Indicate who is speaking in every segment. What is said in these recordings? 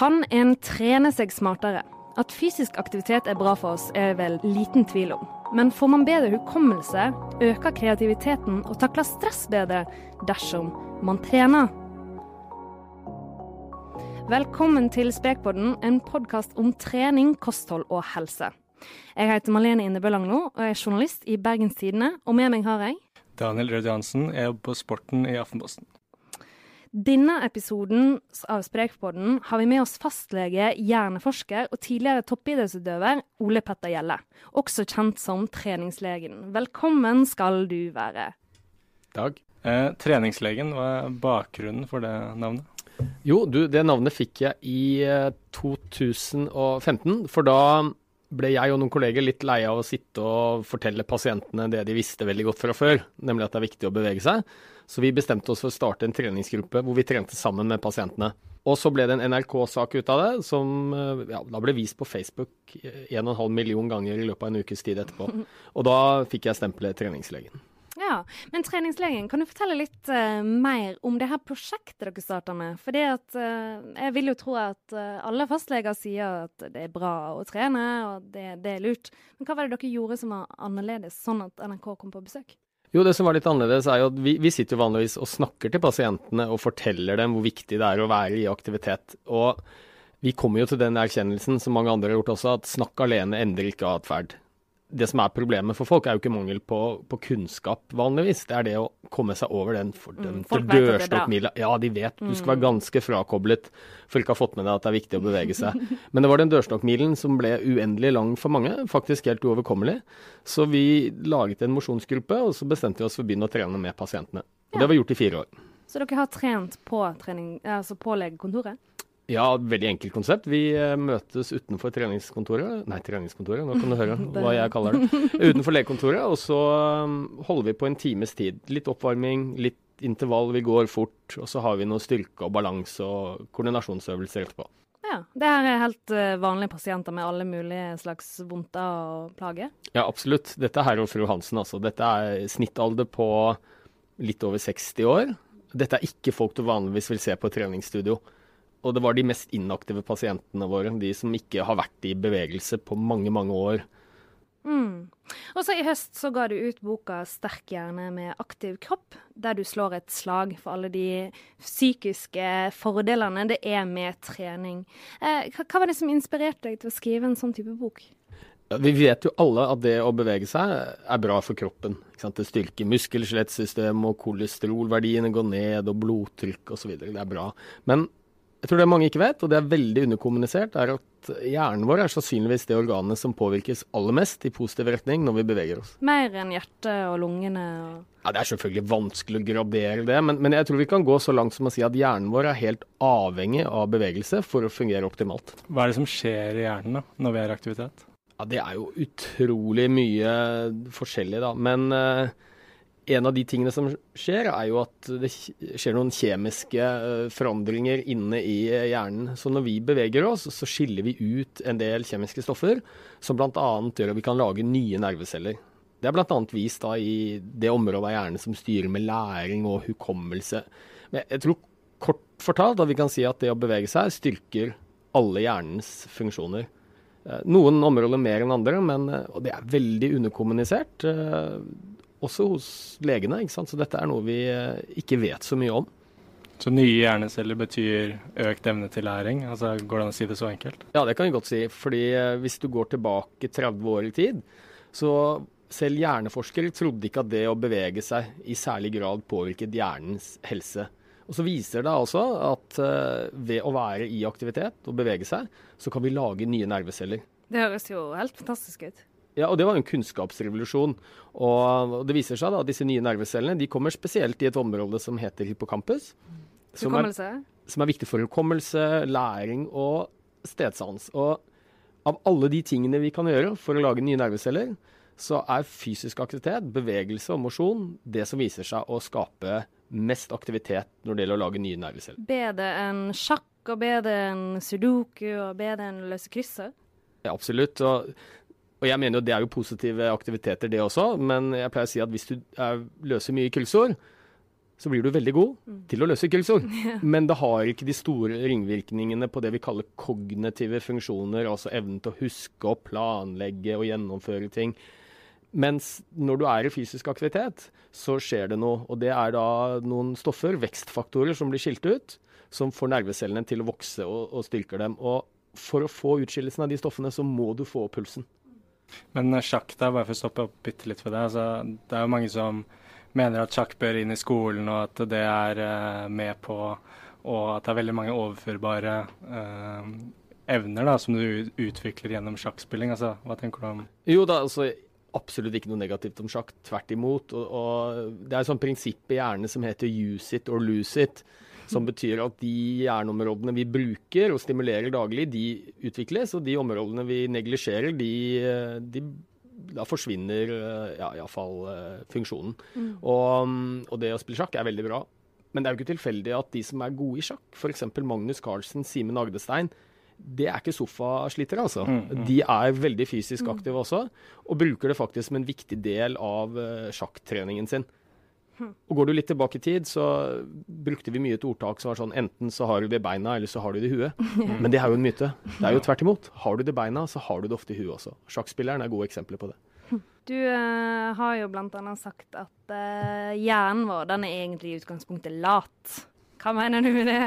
Speaker 1: Kan en trene seg smartere? At fysisk aktivitet er bra for oss, er vel liten tvil om. Men får man bedre hukommelse, øker kreativiteten og takler stress bedre dersom man trener? Velkommen til Spekpodden, en podkast om trening, kosthold og helse. Jeg heter Malene Innebø Langno og er journalist i Bergens Tidende, og med meg har jeg
Speaker 2: Daniel Rød Johansen. Jeg jobber på Sporten i Aftenposten.
Speaker 1: Denne episoden av Sprekpodden har vi med oss fastlege, hjerneforsker og tidligere toppidrettsutøver Ole Petter Gjelle, også kjent som Treningslegen. Velkommen skal du være.
Speaker 2: Dag. Eh, treningslegen, hva er bakgrunnen for det navnet?
Speaker 3: Jo, du, det navnet fikk jeg i 2015. For da ble jeg og noen kolleger litt leie av å sitte og fortelle pasientene det de visste veldig godt fra før, nemlig at det er viktig å bevege seg. Så vi bestemte oss for å starte en treningsgruppe hvor vi trente sammen med pasientene. Og så ble det en NRK-sak ut av det, som ja, da ble vist på Facebook 1,5 million ganger i løpet av en ukes tid etterpå. Og da fikk jeg stempelet treningslegen.
Speaker 1: Ja, Men treningslegen, kan du fortelle litt uh, mer om det her prosjektet dere starta med? For at, uh, jeg vil jo tro at uh, alle fastleger sier at det er bra å trene, og det, det, er lurt. Men hva var det dere gjorde som var annerledes, sånn at NRK kom på besøk?
Speaker 3: Jo, det som var litt annerledes er jo at vi, vi sitter jo vanligvis og snakker til pasientene og forteller dem hvor viktig det er å være i aktivitet. Og vi kommer jo til den erkjennelsen, som mange andre har gjort også, at snakk alene endrer ikke atferd det som er problemet for folk, er jo ikke mangel på, på kunnskap vanligvis. Det er det å komme seg over den fordømte mm, dørstokkmila. Ja, de vet. Du skal være mm. ganske frakoblet for ikke å ha fått med deg at det er viktig å bevege seg. Men det var den dørstokkmilen som ble uendelig lang for mange, faktisk helt uoverkommelig. Så vi laget en mosjonsgruppe, og så bestemte vi oss for å begynne å trene med pasientene. Og det var gjort i fire år.
Speaker 1: Så dere har trent på, trening, altså på legekontoret?
Speaker 3: Ja, veldig enkelt konsept. Vi eh, møtes utenfor treningskontoret Nei, treningskontoret, nå kan du høre hva jeg kaller det. Utenfor legekontoret, og så um, holder vi på en times tid. Litt oppvarming, litt intervall, vi går fort. Og så har vi noe styrke og balanse og koordinasjonsøvelser etterpå.
Speaker 1: Ja, Det her er helt uh, vanlige pasienter med alle mulige slags vondter og plager?
Speaker 3: Ja, absolutt. Dette er herr og fru Hansen, altså. Dette er snittalder på litt over 60 år. Dette er ikke folk du vanligvis vil se på treningsstudio. Og det var de mest inaktive pasientene våre, de som ikke har vært i bevegelse på mange, mange år.
Speaker 1: Mm. Og så I høst så ga du ut boka 'Sterk hjerne med aktiv kropp', der du slår et slag for alle de psykiske fordelene det er med trening. Eh, hva var det som inspirerte deg til å skrive en sånn type bok?
Speaker 3: Vi vet jo alle at det å bevege seg er bra for kroppen. Det styrker muskel-skjelettsystemet, og kolesterolverdiene går ned, og blodtrykk osv. Det er bra. Men jeg tror det mange ikke vet, og det er veldig underkommunisert, er at hjernen vår er sannsynligvis det organet som påvirkes aller mest i positiv retning når vi beveger oss.
Speaker 1: Mer enn hjertet og lungene? Og...
Speaker 3: Ja, Det er selvfølgelig vanskelig å gradere det, men, men, jeg tror vi kan gå så langt som å si at hjernen vår er helt avhengig av bevegelse for å fungere optimalt.
Speaker 2: Hva er det som skjer i hjernen da, når vi er i aktivitet?
Speaker 3: Ja, Det er jo utrolig mye forskjellig, da. Men uh, en av de tingene som skjer, er jo at det skjer noen kjemiske eh, forandringer inne i eh, hjernen. Så når vi beveger oss, så skiller vi ut en del kjemiske stoffer som bl.a. gjør at vi kan lage nye nerveceller. Det er bl.a. vist da i det området av hjernen som styrer med læring og hukommelse. Men jeg tror kort fortalt at vi kan si at det å bevege seg styrker alle hjernens funksjoner. Eh, noen områder mer enn andre, men, og det er veldig underkommunisert også hos legene. ikke sant? Så dette er noe vi eh, ikke vet så mye om.
Speaker 2: Så nye hjerneceller betyr økt evne til læring? Altså, Går det an å si det så enkelt?
Speaker 3: Ja, det kan vi godt si. Fordi eh, hvis du går tilbake 30 år i tid, så selv hjerneforskere trodde ikke at det å bevege seg i særlig grad påvirket hjernens helse. Og Så viser det altså at uh, ved å være i aktivitet og bevege seg, så kan vi lage nye nerveceller.
Speaker 1: Det høres jo helt fantastisk ut.
Speaker 3: Ja, og det var en kunnskapsrevolusjon. Og det viser seg da at disse nye nervecellene de kommer spesielt i et område som heter hippocampus.
Speaker 1: Som er,
Speaker 3: som er viktig for hukommelse, læring og stedsans. Og av alle de tingene vi kan gjøre for å lage nye nerveceller, så er fysisk aktivitet, bevegelse og mosjon det som viser seg å skape mest aktivitet når det gjelder å lage nye nerveceller.
Speaker 1: Bedre enn sjakk og bedre enn sudoku og bedre enn løse krysser?
Speaker 3: Ja, absolutt. Og og jeg mener jo det er jo positive aktiviteter, det også. Men jeg pleier å si at hvis du er, løser mye kullsår, så blir du veldig god mm. til å løse kryssord. Men det har ikke de store ringvirkningene på det vi kaller kognitive funksjoner, altså evnen til å huske og planlegge og gjennomføre ting. Mens når du er i fysisk aktivitet, så skjer det noe. Og det er da noen stoffer, vekstfaktorer, som blir skilt ut, som får nervecellene til å vokse og, og styrker dem. Og for å få utskillelsen av de stoffene, så må du få opp pulsen.
Speaker 2: Men sjakk, da, bare for å stoppe opp bitte litt for det. Altså, det er jo mange som mener at sjakk bør inn i skolen, og at det er uh, med på Og at det er veldig mange overførbare uh, evner da, som du utvikler gjennom sjakkspilling. Altså, hva tenker du om
Speaker 3: Jo da, altså absolutt ikke noe negativt om sjakk. Tvert imot. Og, og det er et sånt prinsipp i hjernen som heter use it or lose it. Som betyr at de hjerneområdene vi bruker og stimulerer daglig, de utvikles. Og de områdene vi neglisjerer, de, de da forsvinner eh, ja, iallfall uh, funksjonen. Mm. Og, og, det å spille sjakk er veldig bra. Men det er jo ikke tilfeldig at de som er gode i sjakk, f.eks. Magnus Carlsen, Simen Agdestein, det er ikke sofaslitere, altså. Mm, mm. De er veldig fysisk mm. aktive også, og bruker det faktisk som en viktig del av uh, sjakktreningen sin. Og Går du litt tilbake i tid, så brukte vi mye et ordtak som var sånn enten så har du det i beina, eller så har du det i huet. Men det er jo en myte. Det er jo tvert imot. Har du det i beina, så har du det ofte i huet også. Sjakkspilleren er gode eksempler på det.
Speaker 1: Du uh, har jo bl.a. sagt at uh, hjernen vår den er egentlig i utgangspunktet lat. Hva mener du med det?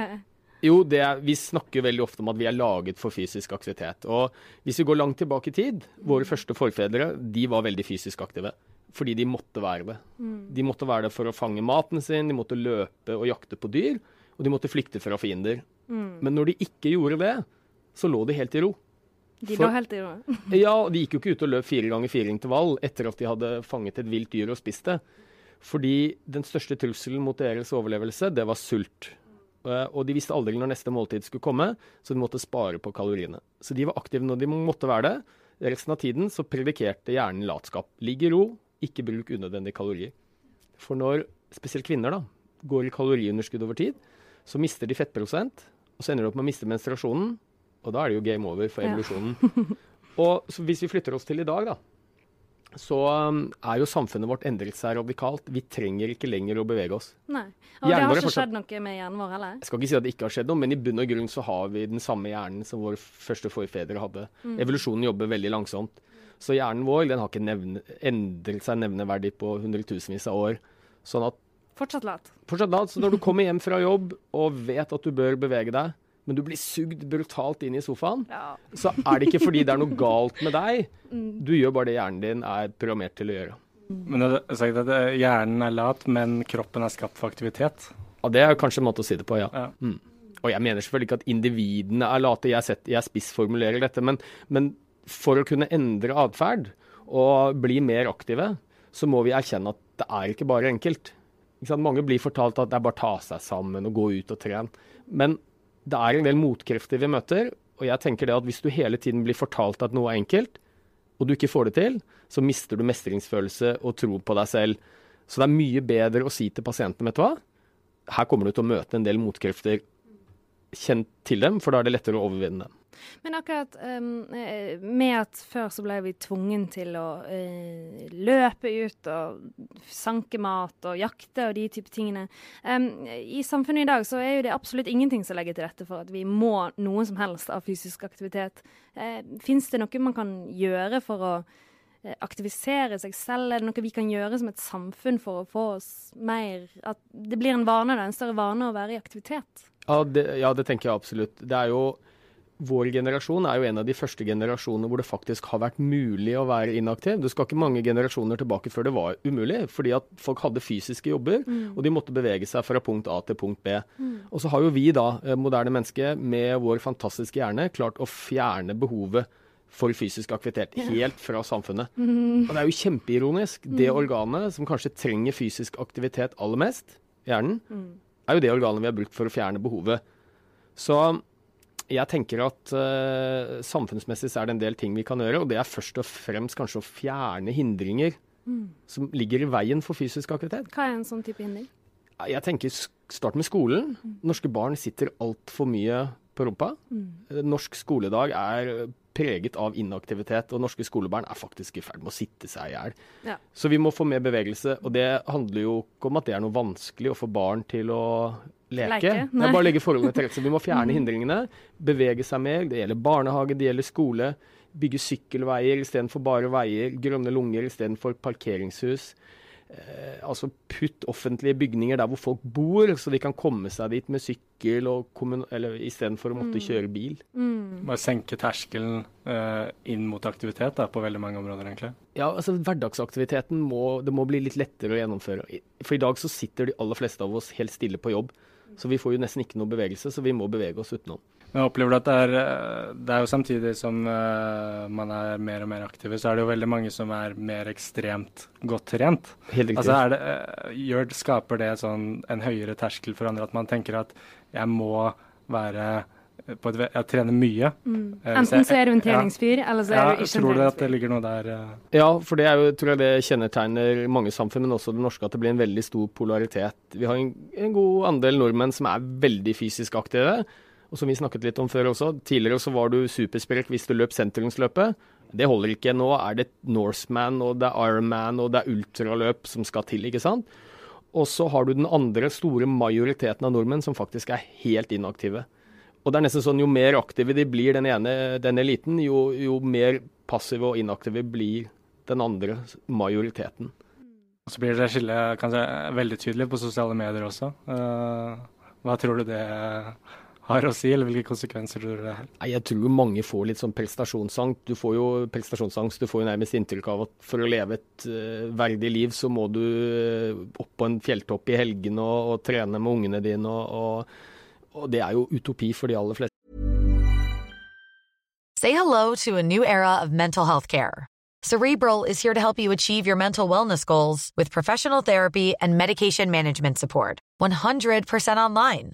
Speaker 3: Jo, det er, vi snakker veldig ofte om at vi er laget for fysisk aktivitet. Og hvis vi går langt tilbake i tid, våre første forfedre de var veldig fysisk aktive fordi de måtte være det. Mm. De måtte være det for å fange maten sin, de måtte løpe og jakte på dyr, og de måtte flykte fra fiender. Mm. Men når de ikke gjorde det, så lå de helt i ro.
Speaker 1: De for, lå helt i ro?
Speaker 3: ja, de gikk jo ikke ut og løp fire ganger fire intervall etter at de hadde fanget et vilt dyr og spist det. Fordi den største trusselen mot deres overlevelse, det var sult. Eh, og de visste aldri når neste måltid skulle komme, så de måtte spare på kaloriene. Så de var aktive når de måtte være det. Resten av tiden så predikerte hjernen latskap. Ligg i ro, ikke bruk unødvendige kalorier. For når spesielt kvinner da, går i kaloriunderskudd over tid, så mister de fettprosent, og så ender de opp med å miste menstruasjonen. Og da er det jo game over for evolusjonen. Ja. og hvis vi flytter oss til i dag, da, så um, er jo samfunnet vårt endret seg radikalt. Vi trenger ikke lenger å bevege oss.
Speaker 1: Nei, Og det har ikke fortsatt... skjedd noe med hjernen vår eller?
Speaker 3: Jeg skal ikke si at det ikke har skjedd noe, men i bunn og grunn så har vi den samme hjernen som våre første forfedre hadde. Mm. Evolusjonen jobber veldig langsomt. Så hjernen vår den har ikke nevne, endret seg nevneverdig på hundretusenvis av år. Sånn at
Speaker 1: Fortsatt lat.
Speaker 3: Fortsatt lat. Så når du kommer hjem fra jobb og vet at du bør bevege deg, men du blir sugd brutalt inn i sofaen, ja. så er det ikke fordi det er noe galt med deg. Mm. Du gjør bare det hjernen din er programmert til å gjøre.
Speaker 2: Men du har sagt at Hjernen er lat, men kroppen er skapt for aktivitet?
Speaker 3: Ja, Det er kanskje en måte å si det på, ja. ja. Mm. Og jeg mener selvfølgelig ikke at individene er late, jeg, setter, jeg spissformulerer dette, men, men for å kunne endre atferd og bli mer aktive, så må vi erkjenne at det er ikke bare enkelt. Ikke Mange blir fortalt at det er bare å ta seg sammen og gå ut og trene. Men det er en del motkrefter vi møter, og jeg tenker det at hvis du hele tiden blir fortalt at noe er enkelt, og du ikke får det til, så mister du mestringsfølelse og tro på deg selv. Så det er mye bedre å si til pasienten, vet du hva, her kommer du til å møte en del motkrefter. Kjenn til dem, for da er det lettere å overvinne dem.
Speaker 1: Men akkurat um, med at før så ble vi tvungen til å uh, løpe ut og sanke mat og jakte og de type tingene. Um, I samfunnet i dag så er jo det absolutt ingenting som legger til rette for at vi må noe som helst av fysisk aktivitet. Uh, Fins det noe man kan gjøre for å aktivisere seg selv? Er det noe vi kan gjøre som et samfunn for å få oss mer At det blir en vane, da, en større vane å være i aktivitet?
Speaker 3: Ja det, ja, det tenker jeg absolutt. Det er jo vår generasjon er jo en av de første generasjonene hvor det faktisk har vært mulig å være inaktiv. Du skal ikke mange generasjoner tilbake før det var umulig, fordi at folk hadde fysiske jobber, mm. og de måtte bevege seg fra punkt A til punkt B. Mm. Og så har jo vi da, eh, moderne mennesker, med vår fantastiske hjerne, klart å fjerne behovet for fysisk aktivitet helt fra samfunnet. Mm. Og det er jo kjempeironisk. Det mm. organet som kanskje trenger fysisk aktivitet aller mest, hjernen, mm. er jo det organet vi har brukt for å fjerne behovet. Så jeg tenker at uh, samfunnsmessig så er det en del ting vi kan gjøre, og det er først og fremst kanskje å fjerne hindringer mm. som ligger i veien for fysisk aktivitet.
Speaker 1: Hva er en sånn type hindring?
Speaker 3: Jeg tenker start med skolen. Mm. Norske barn sitter altfor mye på rumpa. Mm. Norsk skoledag er preget av inaktivitet. Og norske skolebarn er faktisk i ferd med å sitte seg i hjel.
Speaker 1: Ja.
Speaker 3: Så vi må få mer bevegelse. Og det handler jo ikke om at det er noe vanskelig å få barn til å leke.
Speaker 1: Leke,
Speaker 3: Det er bare å legge forholdene til rette. Så vi må fjerne hindringene. Bevege seg mer. Det gjelder barnehage, det gjelder skole. Bygge sykkelveier istedenfor bare veier. Grønne lunger istedenfor parkeringshus. Eh, altså putt offentlige bygninger der hvor folk bor, så de kan komme seg dit med sykkel eller istedenfor å måtte kjøre bil.
Speaker 1: Mm.
Speaker 2: Bare senke terskelen eh, inn mot aktivitet da, på veldig mange områder, egentlig.
Speaker 3: Ja, altså Hverdagsaktiviteten må, det må bli litt lettere å gjennomføre. For i dag så sitter de aller fleste av oss helt stille på jobb. Så vi får jo nesten ikke noe bevegelse, så vi må bevege oss utenom.
Speaker 2: Men jeg opplever at det er, eh, det er jo samtidig som uh, man er mer og mer aktive, så er det jo veldig mange som er mer ekstremt godt trent.
Speaker 3: Helt.
Speaker 2: Altså er det, eh, gjør, Skaper det sånn en høyere terskel for andre at man tenker at jeg må være på et, Jeg trener mye.
Speaker 1: Mm. Enten så er du en
Speaker 2: ja.
Speaker 1: treningsfyr, eller så er
Speaker 2: Ja,
Speaker 1: du ikke en
Speaker 2: tror du at det ligger noe der?
Speaker 3: Ja, for det er jo, tror jeg det kjennetegner mange samfunn, men også det norske, at det blir en veldig stor polaritet. Vi har en, en god andel nordmenn som er veldig fysisk aktive, og som vi snakket litt om før også. Tidligere så var du supersprek hvis du løp sentrumsløpet. Det holder ikke. Nå er det Norseman, og det er Ironman, og det er ultraløp som skal til, ikke sant? Og så har du den andre store majoriteten av nordmenn som faktisk er helt inaktive. Og det er nesten sånn, Jo mer aktive de blir, den ene, den eliten, jo, jo mer passive og inaktive blir den andre majoriteten.
Speaker 2: Og så blir det skillet kanskje veldig tydelig på sosiale medier også. Eh, hva tror du det har å si, eller hvilke konsekvenser tror du det har?
Speaker 3: Jeg tror mange får litt sånn prestasjonsangst. Du får jo prestasjonsangst, du får jo nærmest inntrykk av at for å leve et uh, verdig liv, så må du eh, opp på en fjelltopp i helgene og, og trene med ungene dine. Og, og, og det er jo utopi for de aller fleste.
Speaker 4: Say hello to a new era of mental health care. Cerebral is here to help you achieve your mental wellness goals with professional therapy and medication management support. 100% online.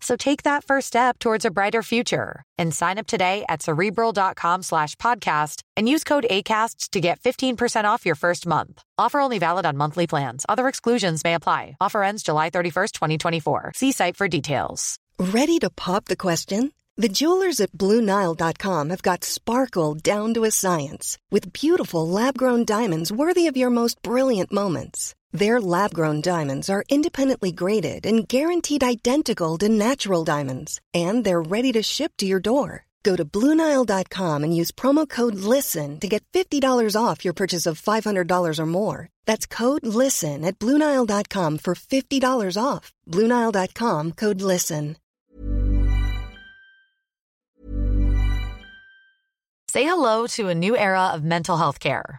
Speaker 4: So take that first step towards a brighter future and sign up today at cerebral.com slash podcast and use code ACAST to get 15% off your first month. Offer only valid on monthly plans. Other exclusions may apply. Offer ends July 31st, 2024. See site for details.
Speaker 5: Ready to pop the question? The jewelers at BlueNile.com have got sparkle down to a science with beautiful lab grown diamonds worthy of your most brilliant moments. Their lab grown diamonds are independently graded and guaranteed identical to natural diamonds, and they're ready to ship to your door. Go to BlueNile.com and use promo code LISTEN to get $50 off your purchase of $500 or more. That's code LISTEN at BlueNile.com for $50 off. BlueNile.com code LISTEN.
Speaker 4: Say hello to a new era of mental health care.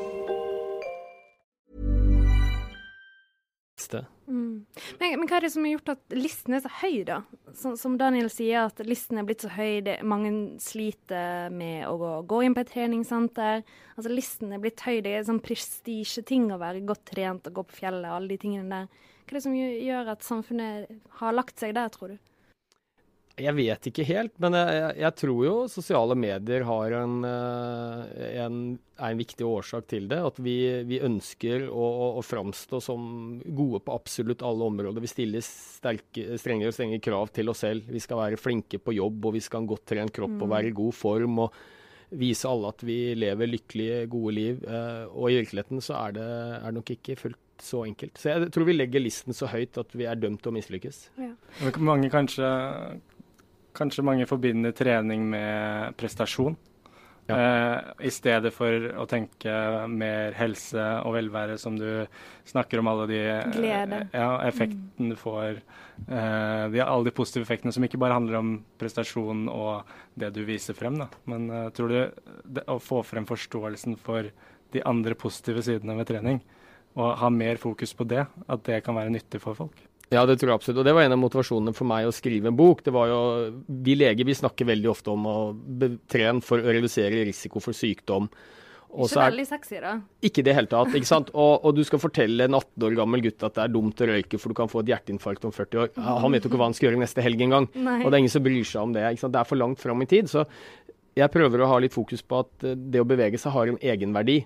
Speaker 3: Sted.
Speaker 1: Mm. Men, men, hva er det som har gjort at listen er så høy, da? Som, som Daniel sier, at listen er blitt så høy. Det, mange sliter med å gå, gå, inn på et treningssenter. Altså Listen er blitt høy. Det er sånn prestisjeting å være godt trent og gå på fjellet, og alle de tingene der. Hva er det som gjør at samfunnet har lagt seg der, tror du?
Speaker 3: Jeg vet ikke helt, men jeg, jeg tror jo sosiale medier en, eh, en, er en viktig årsak til det. At vi, vi ønsker å, å, framstå som gode på absolutt alle områder. Vi stiller sterke, strengere og strengere krav til oss selv. Vi skal være flinke på jobb, og vi skal ha en godt trent kropp og være i god form. og Vise alle at vi lever lykkelige, gode liv. Eh, og i virkeligheten så er det, er det nok ikke fullt så enkelt. Så jeg tror vi legger listen så høyt at vi er dømt til å mislykkes. Ja.
Speaker 2: Mange kanskje Kanskje mange forbinder trening med prestasjon. Ja. Eh, I stedet for å tenke mer helse og velvære, som du snakker om alle de
Speaker 1: Glede.
Speaker 2: Eh, ja, effektene mm. du får. Eh, de, alle de positive effektene som ikke bare handler om prestasjon og det du viser frem. Da. Men eh, tror du det, å få frem forståelsen for de andre positive sidene ved trening, og ha mer fokus på det, at det kan være nyttig for folk?
Speaker 3: Ja, det tror jeg absolutt. Og det var en av motivasjonene for meg å skrive en bok. Det var jo, Vi leger vi snakker veldig ofte om å trene for å redusere risiko for sykdom.
Speaker 1: Og ikke veldig sexy, da.
Speaker 3: Ikke i det hele tatt. ikke sant? Og, og, du skal fortelle en 18 år gammel gutt at det er dumt å røyke, for du kan få et hjerteinfarkt om 40 år. Han vet jo ikke hva han skal gjøre neste helg engang. Og det er ingen som bryr seg om det. ikke sant? Det er for langt fram i tid. Så jeg prøver å ha litt fokus på at det å bevege seg har en egenverdi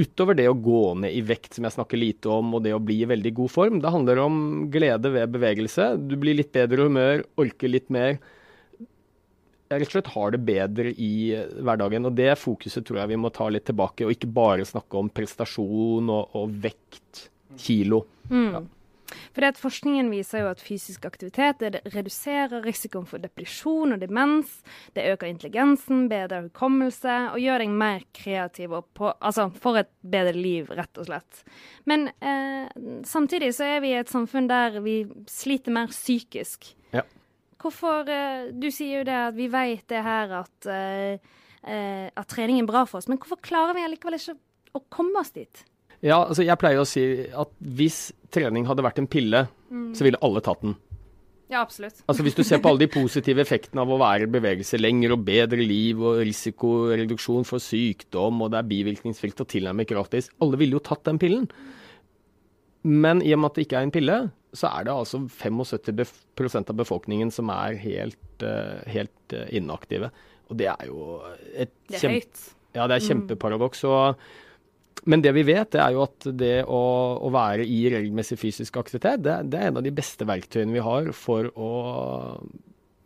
Speaker 3: utover det å gå ned i vekt, som jeg snakker lite om, og det å bli i veldig god form. Det handler om glede ved bevegelse. Du blir litt bedre humør, orker litt mer. Jeg rett og slett har det bedre i hverdagen. Og det fokuset tror jeg vi må ta litt tilbake, og ikke bare snakke om prestasjon og, og vekt, kilo. Mm. Ja.
Speaker 1: For Forskningen viser jo at fysisk aktivitet reduserer risikoen for depresjon og demens. Det øker intelligensen, bedrer hukommelse og gjør deg mer kreativ på, altså for et bedre liv, rett og slett. Men eh, samtidig så er vi i et samfunn der vi sliter mer psykisk.
Speaker 3: Ja.
Speaker 1: Hvorfor eh, Du sier jo det at vi vet det her at, eh, eh at trening er bra for oss, men hvorfor klarer vi allikevel ikke å komme oss dit?
Speaker 3: Ja, altså jeg pleier å si at hvis trening hadde vært en pille, mm. så ville alle tatt den.
Speaker 1: Ja, absolutt.
Speaker 3: Altså Hvis du ser på alle de positive effektene av å være i bevegelse lenger og bedre liv og risikoreduksjon for sykdom, og det er bivirkningsfritt og tilnærmet gratis Alle ville jo tatt den pillen. Men i og med at det ikke er en pille, så er det altså 75% av befolkningen som er helt, uh, helt uh, inaktive. Og det er jo et
Speaker 1: Det er høyt.
Speaker 3: Ja, det er mm. kjempeparadoks. og men det vi vet, det er jo at det å, å være i regelmessig fysisk aktivitet, det, det, er en av de beste verktøyene vi har for å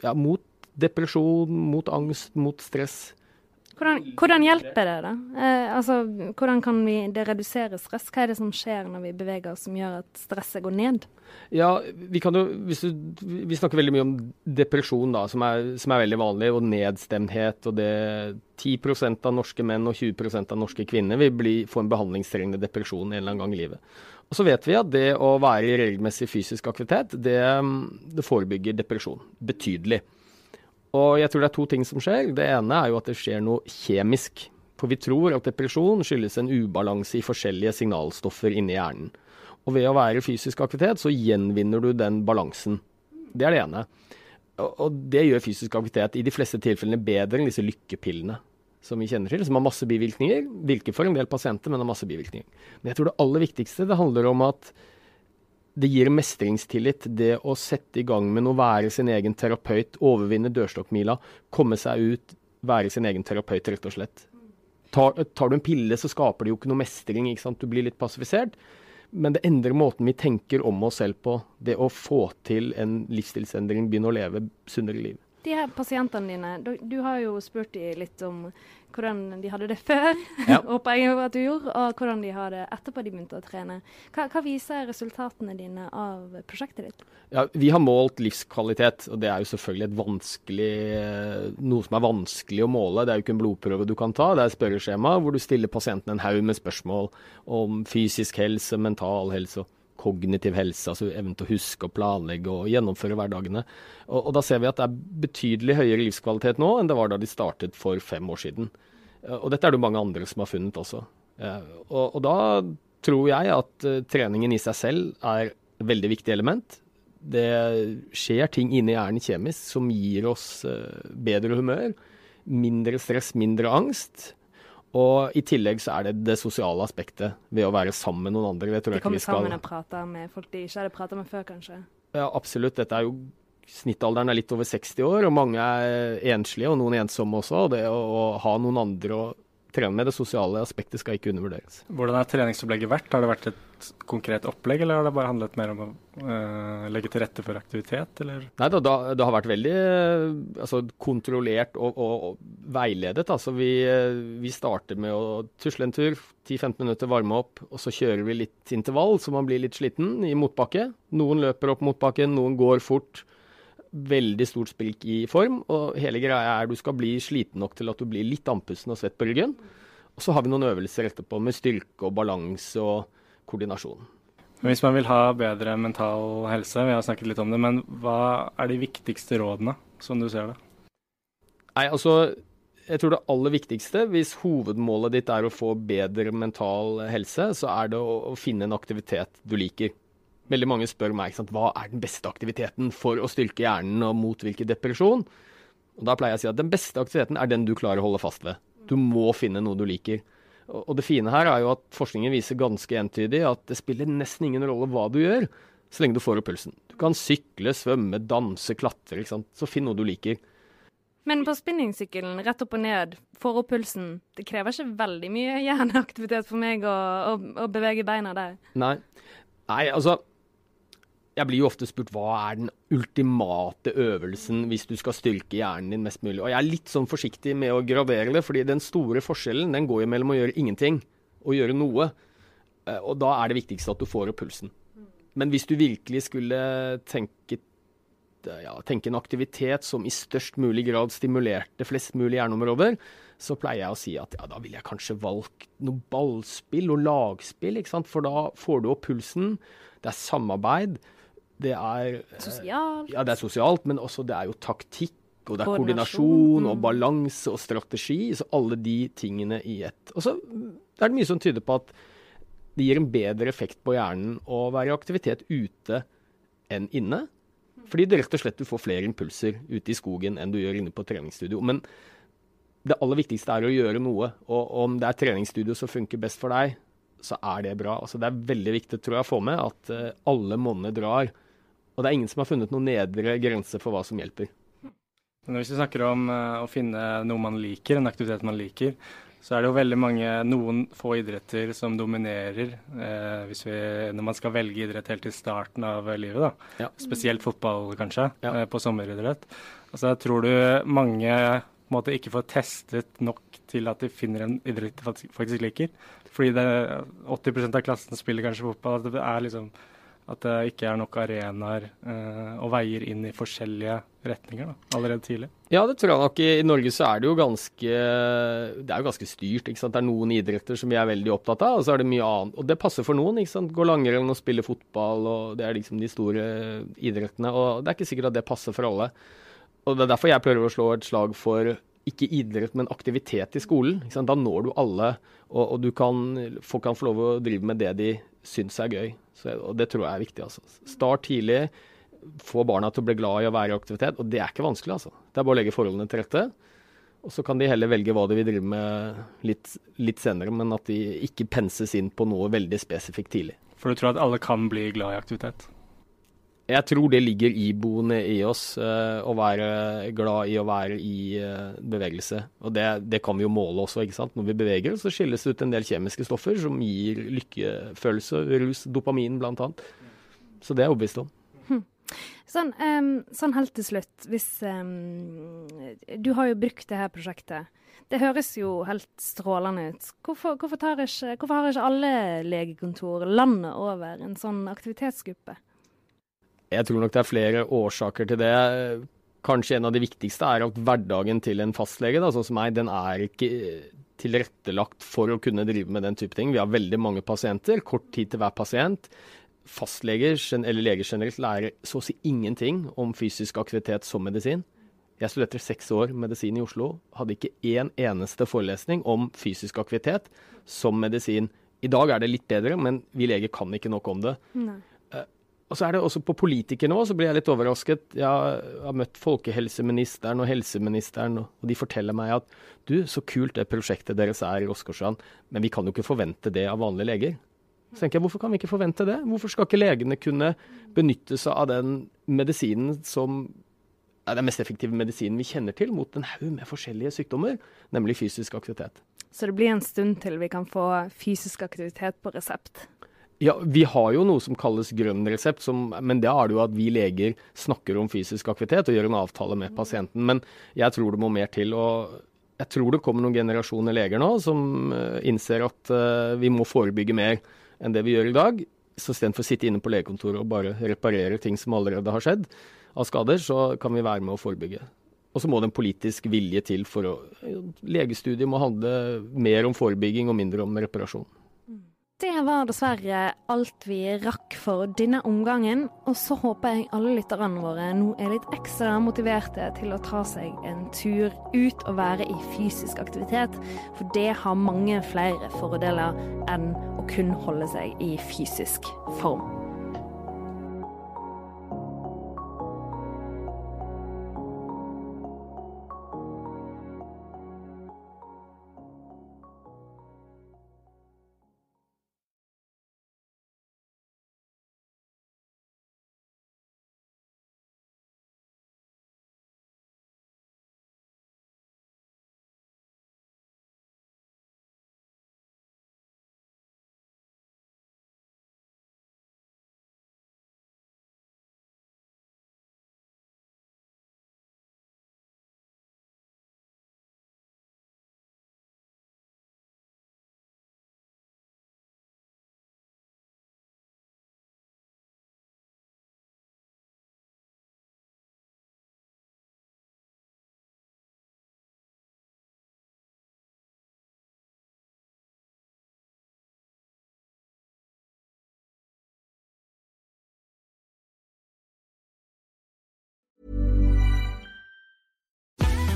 Speaker 3: ja, mot depresjon, mot angst, mot stress.
Speaker 1: Hvordan, hvordan, hjelper det, da? Eh, altså, hvordan kan vi, det redusere stress? Hva er det som skjer når vi beveger oss som gjør at stresset går ned?
Speaker 3: Ja, Vi jo, du, vi snakker veldig mye om depresjon, da, som er, som er veldig vanlig, og nedstemthet. og det 10% av norske menn og 20% av norske kvinner vil bli, få en behandlingstrengende depresjon en eller annen gang i livet. Og så vet vi at det å være i regelmessig fysisk aktivitet, det, det forebygger depresjon betydelig. Og jeg tror det er to ting som skjer. Det ene er jo at det skjer noe kjemisk. For vi tror at depresjon skyldes en ubalanse i forskjellige signalstoffer inni hjernen. Og ved å være fysisk aktivitet, så gjenvinner du den balansen. Det er det ene. Og det gjør fysisk aktivitet i de fleste tilfellene bedre enn disse lykkepillene som vi kjenner til, som har masse bivirkninger. Virker for en del pasienter, men har masse bivirkninger. Men jeg tror det aller viktigste det handler om at det gir mestringstillit, det å sette i gang med noe, være sin egen terapeut, overvinne dørstokkmila, komme seg ut, være sin egen terapeut, rett og slett. Tar, tar, du en pille, så skaper det jo ikke noe mestring, ikke sant? du blir litt passifisert. Men det endrer måten vi tenker om oss selv på. Det å få til en livsstilsendring, begynne å leve sunnere liv.
Speaker 1: De her pasientene dine, du, du har jo spurt dem litt om hvordan de hadde det før,
Speaker 3: ja.
Speaker 1: håper jeg at du gjorde, og hvordan de har det etterpå de begynte å trene. Hva, hva, viser resultatene dine av prosjektet ditt?
Speaker 3: Ja, Vi har målt livskvalitet, og det er jo selvfølgelig et noe som er vanskelig å måle. Det er jo ikke en blodprøve du kan ta, det er et spørreskjema hvor du stiller pasienten en haug med spørsmål om fysisk helse, mental helse og kognitiv helse, altså evnen til å huske og planlegge og gjennomføre hverdagene. Og, og, Da ser vi at det er betydelig høyere livskvalitet nå enn det var da de startet for fem år siden. Og Dette er det mange andre som har funnet også. Og, og da tror jeg at uh, treningen i seg selv er et veldig viktig element. Det skjer ting inni hjernen kjemisk som gir oss eh, bedre humør, mindre stress, mindre angst. Og i tillegg så er det det sosiale aspektet ved å være sammen med noen andre. Det tror
Speaker 1: De kommer
Speaker 3: skal
Speaker 1: sammen og prater med folk de ikke hadde prata med før, kanskje.
Speaker 3: Ja, absolutt. Dette er jo Snittalderen er litt over 60 år, og mange er enslige, og noen ensomme også. Og det å, å ha noen andre å trene med, det sosiale aspektet skal ikke undervurderes.
Speaker 2: Hvordan har treningsopplegget vært? Har det vært et konkret opplegg, eller har det bare handlet mer om å øh, legge til rette for aktivitet, eller?
Speaker 3: Nei da, da det har vært veldig eh, altså, kontrollert og, og, og veiledet. Altså, vi, eh, vi starter med å tusle en tur, 10-15 minutter varme opp, og så kjører vi litt intervall så man blir litt sliten i motbakke. Noen løper opp motbakken, noen går fort. Veldig stort sprik i form, og hele greia er du skal bli sliten nok til at du blir litt andpusten og svett på ryggen. Og så har vi noen øvelser etterpå med styrke og balanse og koordinasjon.
Speaker 2: Hvis man vil ha bedre mental helse, vi har snakket litt om det, men hva er de viktigste rådene, som du ser det?
Speaker 3: Nei, altså jeg tror det aller viktigste, hvis hovedmålet ditt er å få bedre mental helse, så er det å, å finne en aktivitet du liker. Veldig mange spør meg sant, hva er den beste aktiviteten for å styrke hjernen og motvirke depresjon. Og Da pleier jeg å si at den beste aktiviteten er den du klarer å holde fast ved. Du må finne noe du liker. Og og det fine her er jo at forskningen viser ganske entydig at det spiller nesten ingen rolle hva du gjør, så lenge du får opp pulsen. Du kan sykle, svømme, danse, klatre. ikke sant? Så finn noe du liker.
Speaker 1: Men på spinningsykkelen, rett opp og ned, får opp pulsen. Det krever ikke veldig mye hjerneaktivitet for meg å, å, å bevege beina der.
Speaker 3: Nei. Nei, altså Jeg blir jo ofte spurt hva er den ultimate øvelsen hvis du skal styrke hjernen din mest mulig. Og jeg er litt sånn forsiktig med å gradere det, fordi den store forskjellen den går jo mellom å gjøre ingenting og gjøre noe. Eh, Og da er det viktigste at du får opp pulsen. Men hvis du virkelig skulle tenke, ja, tenke en aktivitet som i størst mulig grad stimulerte flest mulig hjerneområder, så pleier jeg å si at ja, da ville jeg kanskje valgt noe ballspill og lagspill, for da får du opp pulsen. Det er samarbeid. Det er eh,
Speaker 1: Sosialt.
Speaker 3: ja, det er sosialt, men også det er jo taktikk, og det er
Speaker 1: Koordinasjon,
Speaker 3: koordinasjon og
Speaker 1: mm.
Speaker 3: balanse og strategi. Så alle de tingene i ett. Og så er det mye som tyder på at det gir en bedre effekt på hjernen å være i aktivitet ute enn inne. Fordi det rett og slett du får flere impulser ute i skogen enn du gjør inne på treningsstudio. Men det aller viktigste er å gjøre noe. Og om det er treningsstudio som funker best for deg, så er det bra. Altså, det er veldig viktig tror jeg, å få med at eh, alle monner drar. Og det er ingen som har funnet noen nedre grense for hva som hjelper.
Speaker 2: Men hvis vi snakker om eh, å finne noe man liker, en aktivitet man liker, så er det jo veldig mange, noen få idretter som dominerer eh, hvis vi, når man skal velge idrett helt til starten av livet. da.
Speaker 3: Ja.
Speaker 2: Spesielt fotball, kanskje,
Speaker 3: Ja.
Speaker 2: eh, på sommeridrett. Altså, tror du mange måte ikke får testet nok til at de finner en idrett de faktisk- faktisk liker. Fordi det, 80% av klassen spiller kanskje fotball. At det er liksom at det ikke er nok arenaer eh, og veier inn i forskjellige retninger da, allerede tidlig.
Speaker 3: Ja, det tror jeg nok. I Norge så er det jo ganske Det jo ganske styrt. ikke sant? Det er noen idretter som vi er veldig opptatt av, og så er det mye annet. Og det passer for noen. ikke sant? Gå langrenn og spille fotball, og det er liksom de store idrettene. Og det er ikke sikkert at det passer for alle. Og det er derfor jeg prøver å slå et slag for ikke idrett, men aktivitet i skolen. Da når du alle, og, og du kan, folk kan få lov å drive med det de syns er gøy. Så, og det tror jeg er viktig. altså. Start tidlig. Få barna til å bli glad i å være i aktivitet. Og det er ikke vanskelig, altså. Det er bare å legge forholdene til rette. Og så kan de heller velge hva de vil drive med litt, litt senere, men at de ikke penses inn på noe veldig spesifikt tidlig.
Speaker 2: For du tror at alle kan bli glad i aktivitet?
Speaker 3: Jeg tror det ligger iboende i oss uh, å være glad i å være i uh, bevegelse. Og det, det kan vi jo måle også. ikke sant? Når vi beveger oss, så skilles det ut en del kjemiske stoffer som gir lykkefølelse, rus, dopamin bl.a. Så det er jeg overbevist om.
Speaker 1: Sånn, um, sånn helt til slutt, hvis um, Du har jo brukt det her prosjektet. Det høres jo helt strålende ut. Hvorfor, hvorfor, ikke, hvorfor har ikke alle legekontor landet over en sånn aktivitetsgruppe?
Speaker 3: Jeg tror nok det er flere årsaker til det. Kanskje en av de viktigste er at hverdagen til en fastlege, da, sånn som meg, den er ikke tilrettelagt for å kunne drive med den type ting. Vi har veldig mange pasienter, kort tid til hver pasient. Fastleger eller leger generelt lærer så å si ingenting om fysisk aktivitet som medisin. Jeg studerte seks år medisin i Oslo, hadde ikke én eneste forelesning om fysisk aktivitet som medisin. I dag er det litt bedre, men vi leger kan ikke nok om det.
Speaker 1: Nei.
Speaker 3: Og så er det også på politikernivå, så blir jeg litt overrasket. Jeg har møtt folkehelseministeren og helseministeren, og de forteller meg at du, så kult det prosjektet deres er i Åsgårdstrand, men vi kan jo ikke forvente det av vanlige leger. Så tenker jeg, Hvorfor kan vi ikke forvente det? Hvorfor skal ikke legene kunne benytte seg av den medisinen som er den mest effektive medisinen vi kjenner til mot en haug med forskjellige sykdommer, nemlig fysisk aktivitet?
Speaker 1: Så det blir en stund til vi kan få fysisk aktivitet på resept?
Speaker 3: Ja, Vi har jo noe som kalles grønn resept, som, men det er det jo at vi leger snakker om fysisk aktivitet og gjør en avtale med pasienten. Men jeg tror det må mer til. og Jeg tror det kommer noen generasjoner leger nå som uh, innser at uh, vi må forebygge mer enn det vi gjør i dag. Så istedenfor å sitte inne på legekontoret og bare reparere ting som allerede har skjedd av skader, så kan vi være med å forebygge. Og så må det en politisk vilje til for å Legestudiet må handle mer om forebygging og mindre om reparasjon.
Speaker 1: Det var dessverre alt vi rakk for denne omgangen. Og så håper jeg alle lytterne våre nå er litt ekstra motiverte til å ta seg en tur ut og være i fysisk aktivitet. For det har mange flere fordeler enn å kun holde seg i fysisk form.